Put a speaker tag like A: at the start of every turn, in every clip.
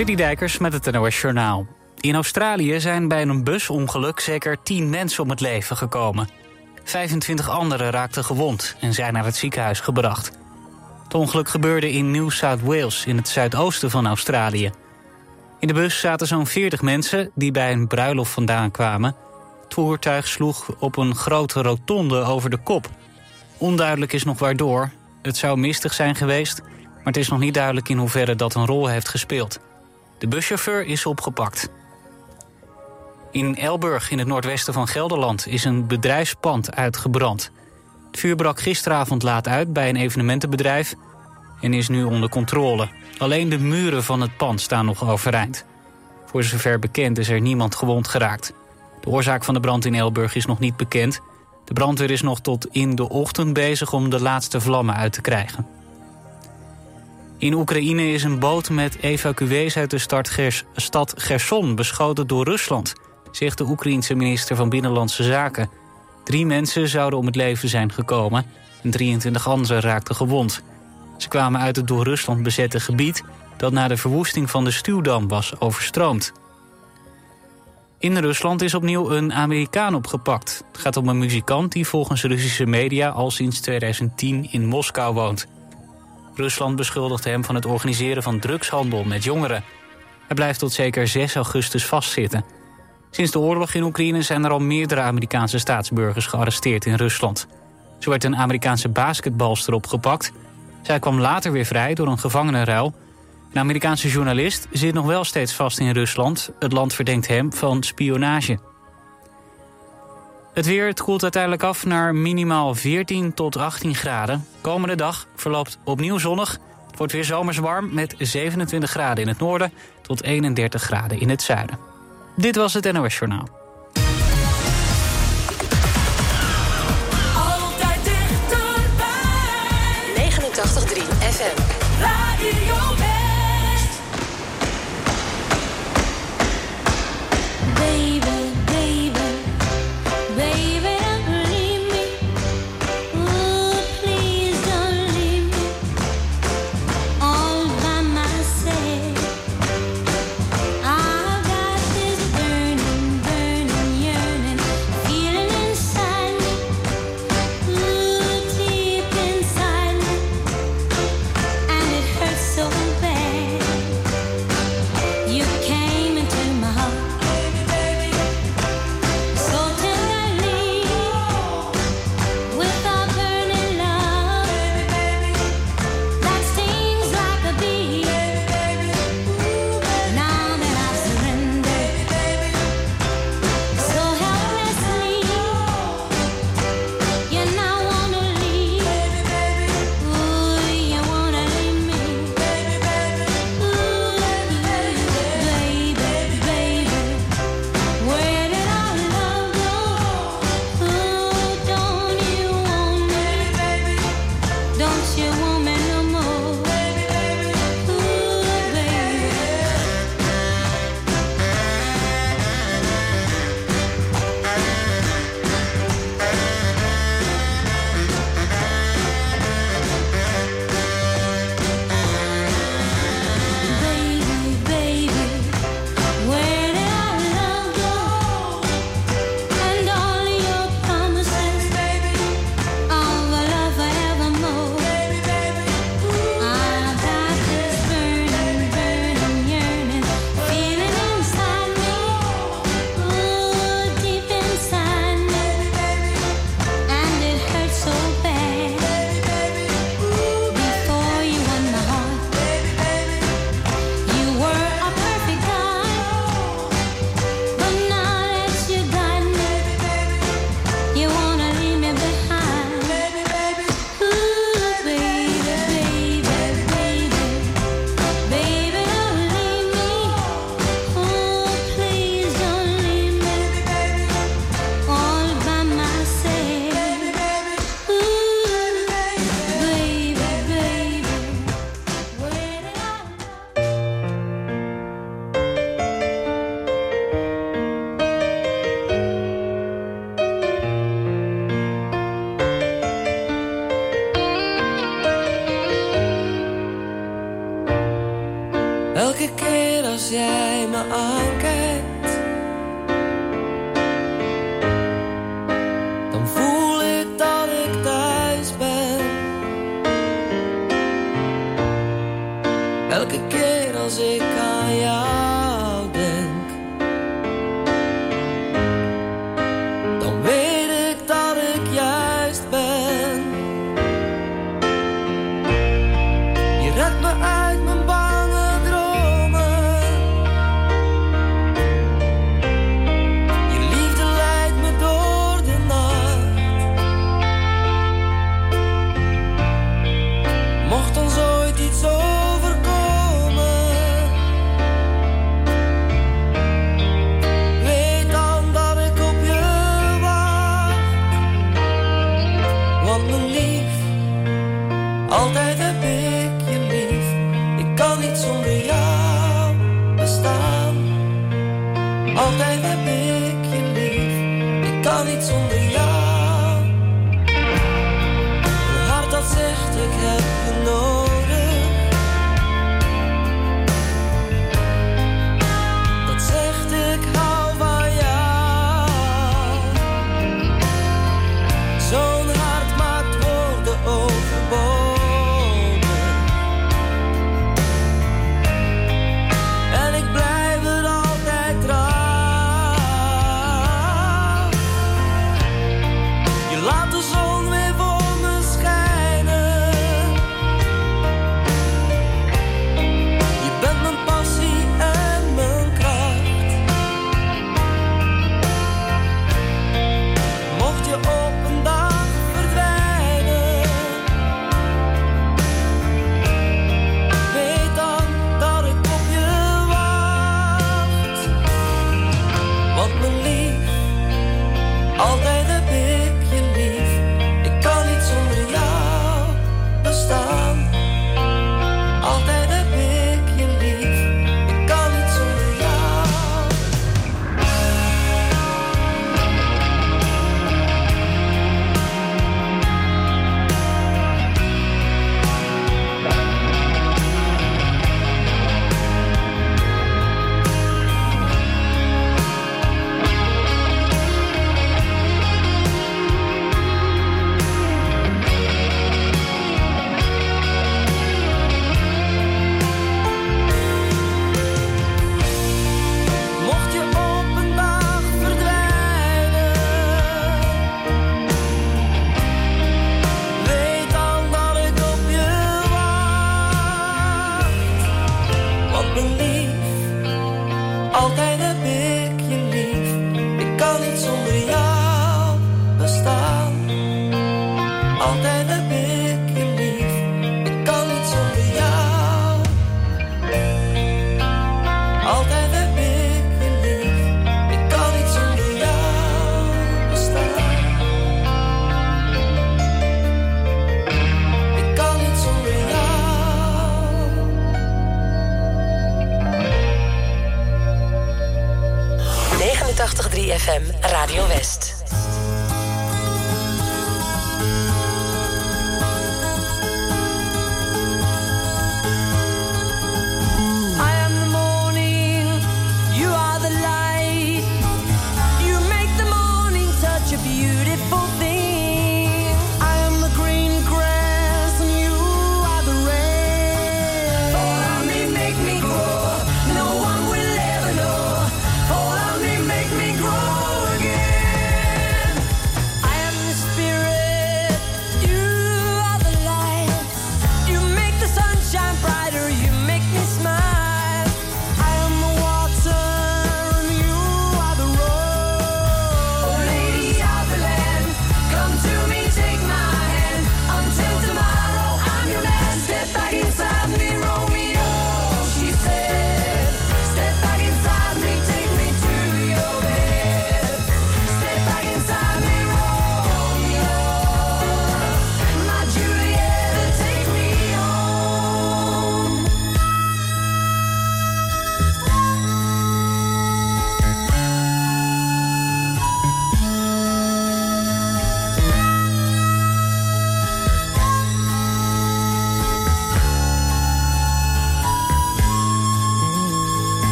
A: Citydijkers met het NOS Journaal. In Australië zijn bij een busongeluk zeker 10 mensen om het leven gekomen. 25 anderen raakten gewond en zijn naar het ziekenhuis gebracht. Het ongeluk gebeurde in New South Wales, in het zuidoosten van Australië. In de bus zaten zo'n 40 mensen die bij een bruiloft vandaan kwamen. Het voertuig sloeg op een grote rotonde over de kop. Onduidelijk is nog waardoor. Het zou mistig zijn geweest, maar het is nog niet duidelijk in hoeverre dat een rol heeft gespeeld. De buschauffeur is opgepakt. In Elburg, in het noordwesten van Gelderland, is een bedrijfspand uitgebrand. Het vuur brak gisteravond laat uit bij een evenementenbedrijf en is nu onder controle. Alleen de muren van het pand staan nog overeind. Voor zover bekend is er niemand gewond geraakt. De oorzaak van de brand in Elburg is nog niet bekend. De brandweer is nog tot in de ochtend bezig om de laatste vlammen uit te krijgen. In Oekraïne is een boot met evacuees uit de stad Gerson beschoten door Rusland, zegt de Oekraïense minister van Binnenlandse Zaken. Drie mensen zouden om het leven zijn gekomen en 23 anderen raakten gewond. Ze kwamen uit het door Rusland bezette gebied dat na de verwoesting van de stuwdam was overstroomd. In Rusland is opnieuw een Amerikaan opgepakt. Het gaat om een muzikant die volgens Russische media al sinds 2010 in Moskou woont. Rusland beschuldigt hem van het organiseren van drugshandel met jongeren. Hij blijft tot zeker 6 augustus vastzitten. Sinds de oorlog in Oekraïne zijn er al meerdere Amerikaanse staatsburgers gearresteerd in Rusland. Zo werd een Amerikaanse basketbalster opgepakt. Zij kwam later weer vrij door een gevangenenruil. Een Amerikaanse journalist zit nog wel steeds vast in Rusland. Het land verdenkt hem van spionage. Het weer het koelt uiteindelijk af naar minimaal 14 tot 18 graden. Komende dag verloopt opnieuw zonnig. Het wordt weer zomers warm met 27 graden in het noorden tot 31 graden in het zuiden. Dit was het NOS Journaal.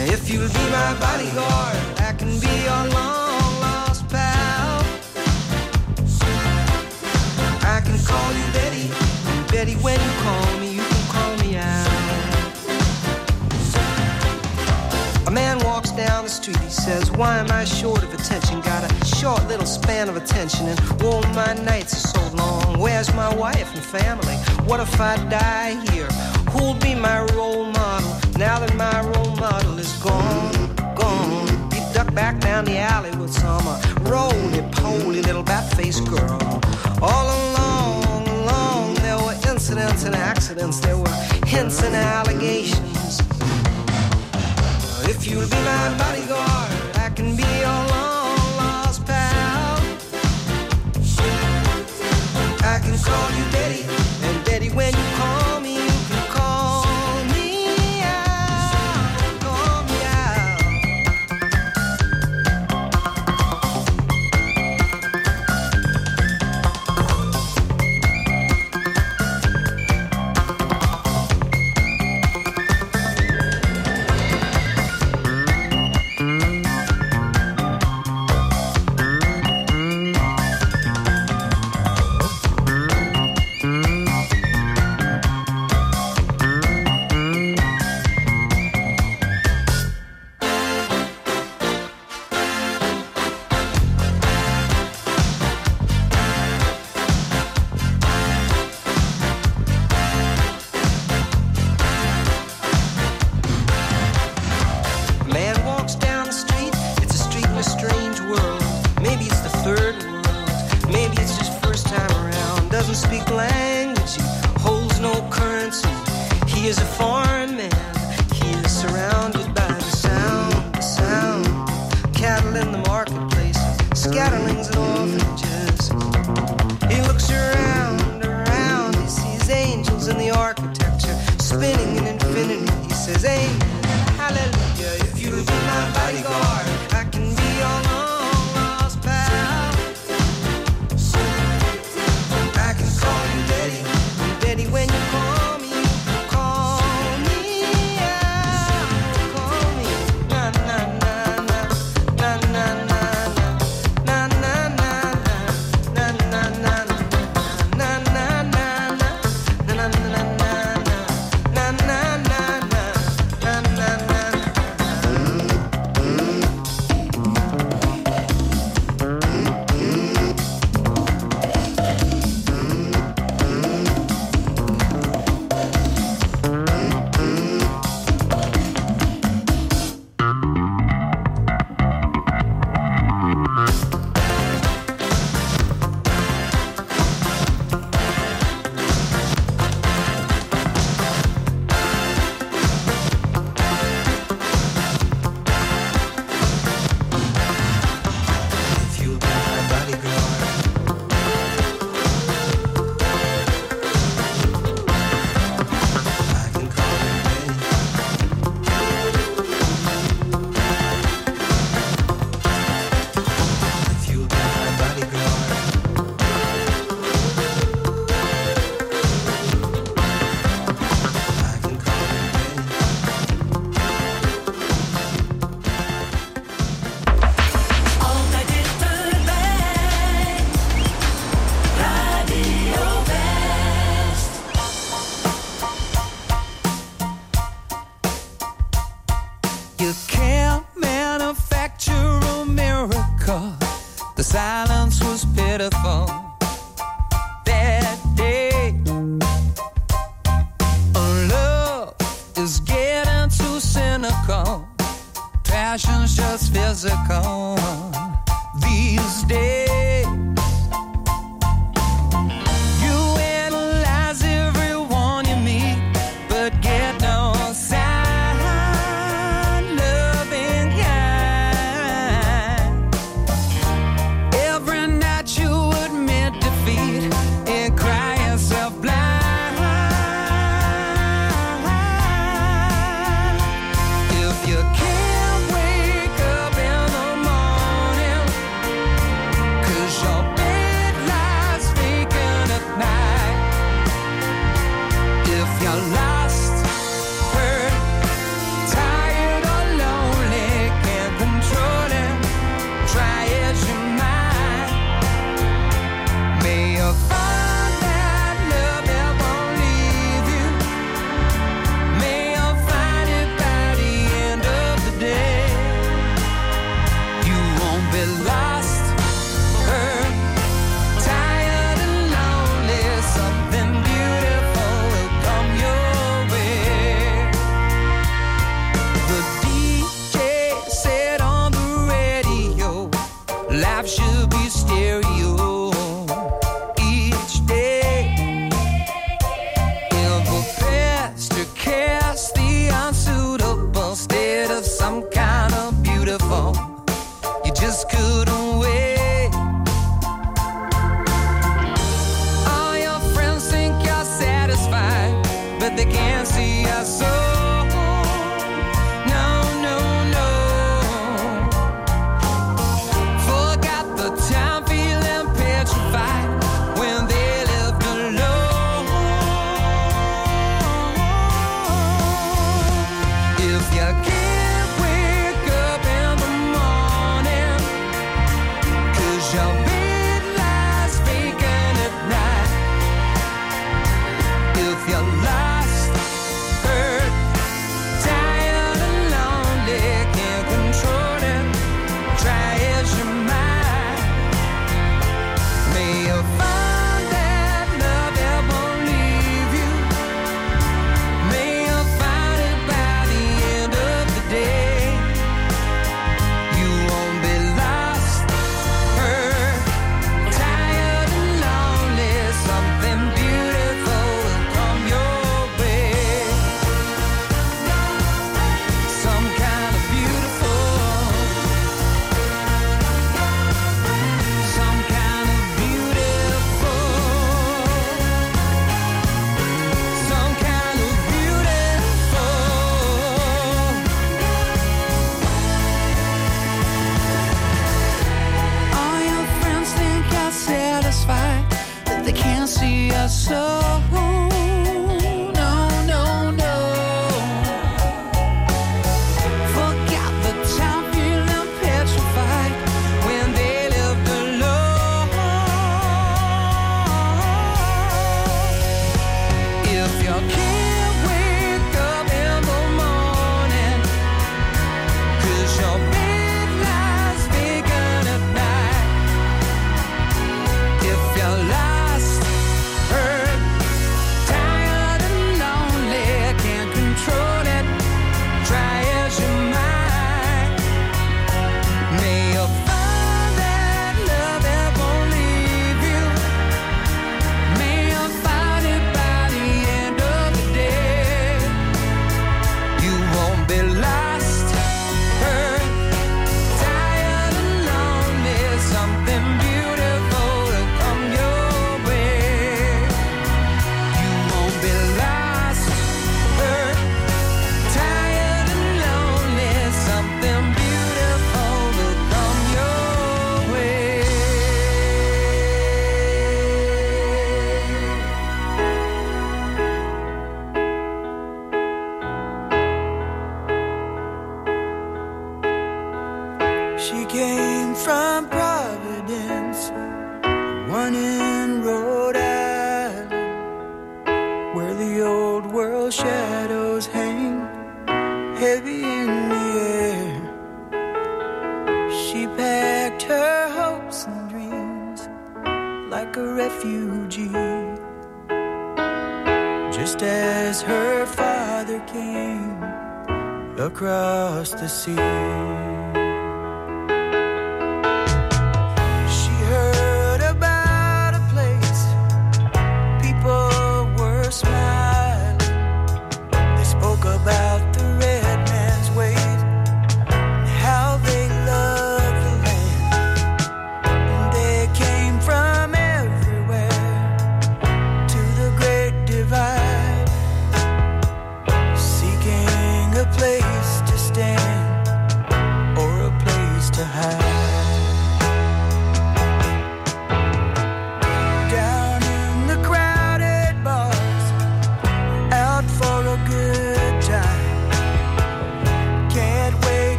B: If you'll be my bodyguard, I can be your long lost pal. I can call you Betty, Betty, when you call me, you can call me out. A man walks down the street, he says, Why am I short of attention? Got a short little span of attention, and oh, my nights are so long. Where's my wife and family? What if I die here? Who'll be my role model now that my role model is gone? Gone. He ducked back down the alley with some uh, roly poly little bat faced girl. All along, along, there were incidents and accidents, there were hints and allegations. If you'll be my bodyguard, I can be your long lost pal. I can call you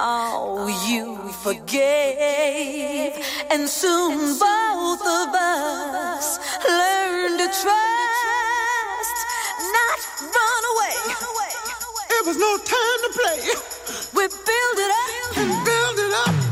C: Oh, you forgave, and soon both of us learned to trust, not run away.
D: It was no time to play.
C: We build it up
D: and build it up.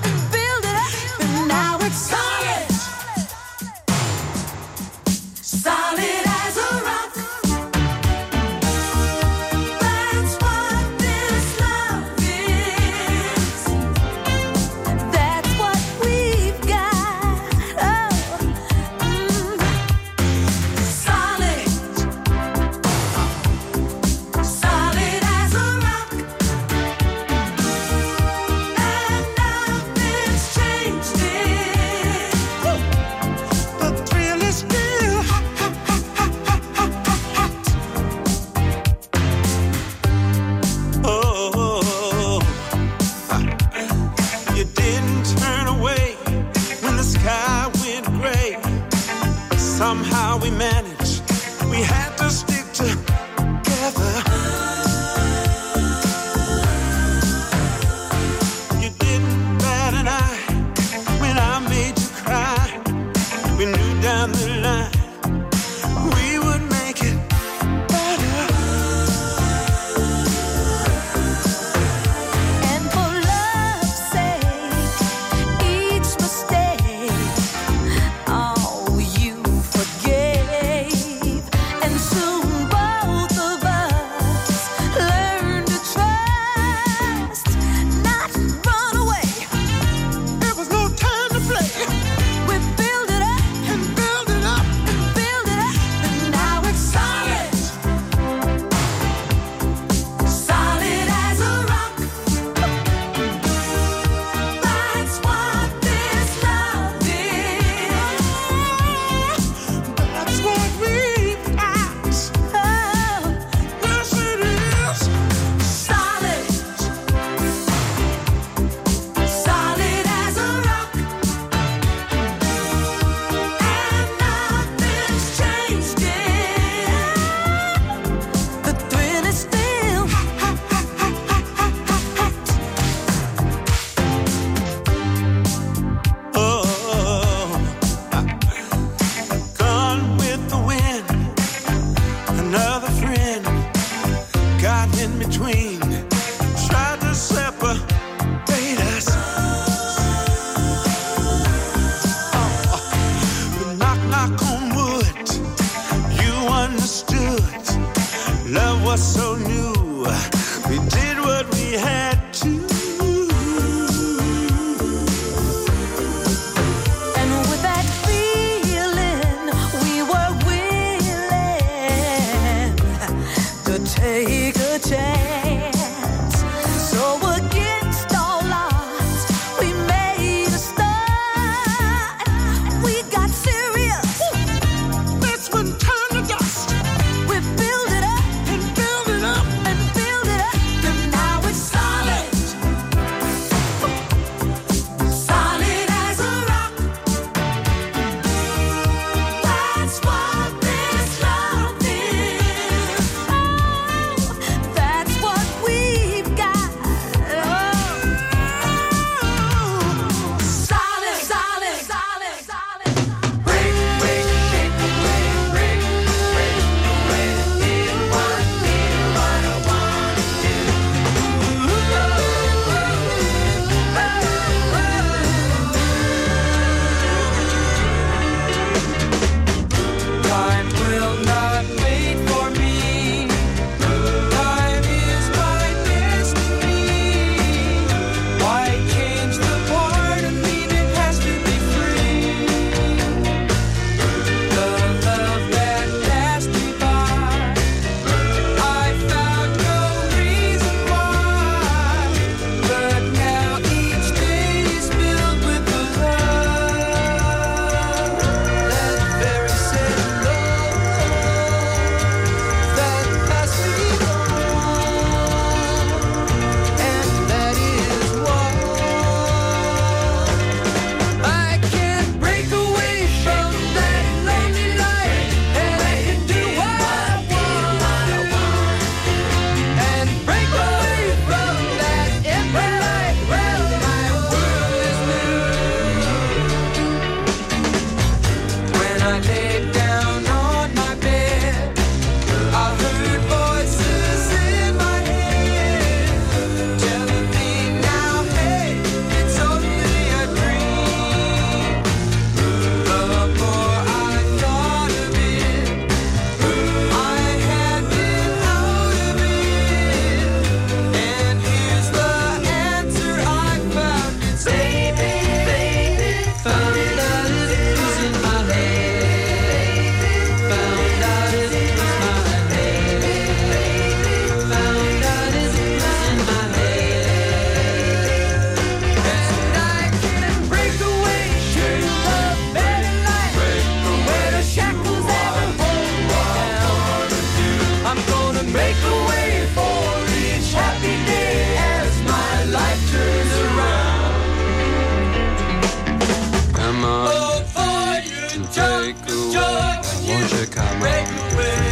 D: Break away.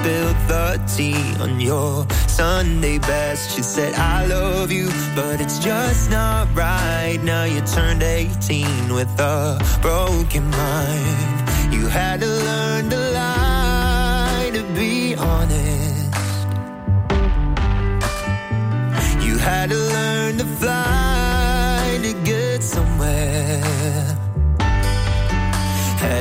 E: Spilled the tea on your Sunday best. She said, I love you, but it's just not right. Now you turned 18 with a broken mind. You had to learn to lie to be honest. You had to learn to fly to get somewhere.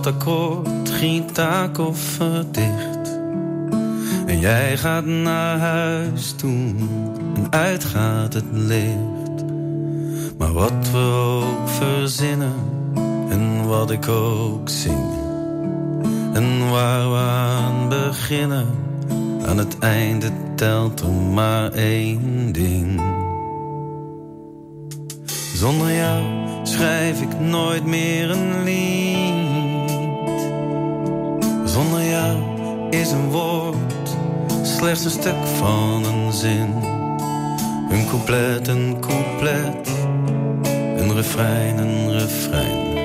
F: Klinkt het slotakkoord, gitaankoffer dicht. En jij gaat naar huis toe en uitgaat het licht. Maar wat we ook verzinnen en wat ik ook zing. En waar we aan beginnen, aan het einde telt er maar één ding. Zonder jou schrijf ik nooit meer een lied. Een woord slechts een stuk van een zin. Een couplet, een couplet, een refrein, een refrein.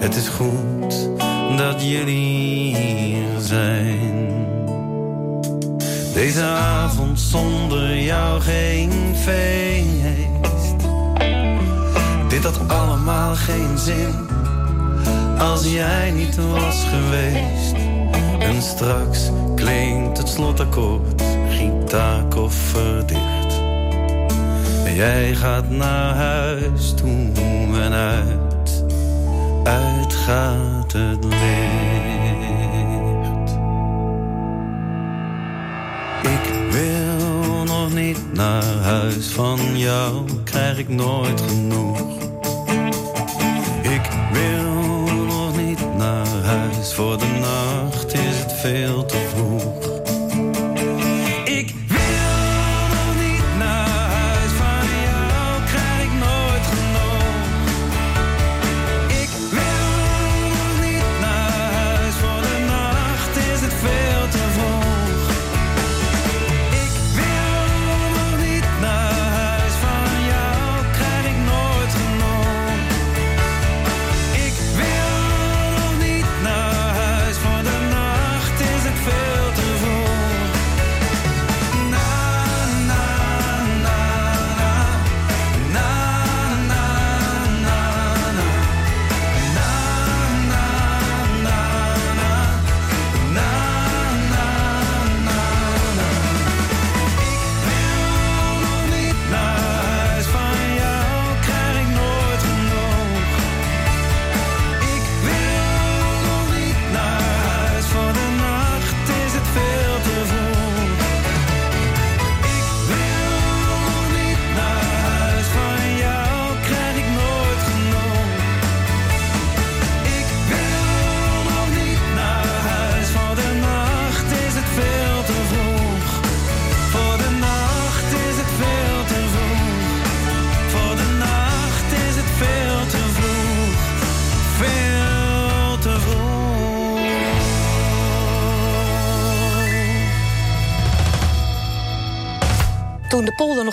F: Het is goed dat jullie hier zijn. Deze avond zonder jou geen feest. Dit had allemaal geen zin als jij niet was geweest. En straks klinkt het slotakkoord, gitaankoffer dicht. Jij gaat naar huis toe en uit, uit gaat het licht. Ik wil nog niet naar huis, van jou krijg ik nooit genoeg.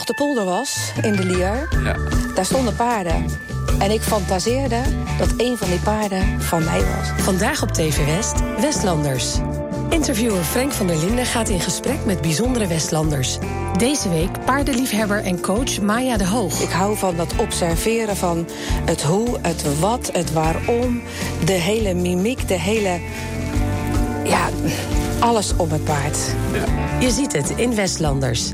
F: Nog de
G: polder was, in de Lier,
H: Ja.
G: daar stonden paarden. En ik fantaseerde dat een van die paarden van mij was.
I: Vandaag op TV West, Westlanders. Interviewer Frank van der Linden gaat in gesprek met bijzondere Westlanders. Deze week paardenliefhebber en coach Maya de Hoog.
G: Ik hou van dat observeren van het hoe, het wat, het waarom. De hele mimiek, de hele... Ja, alles om het paard.
I: Je ziet het in Westlanders.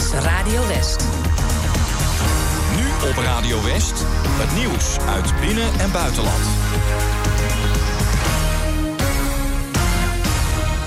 J: Dit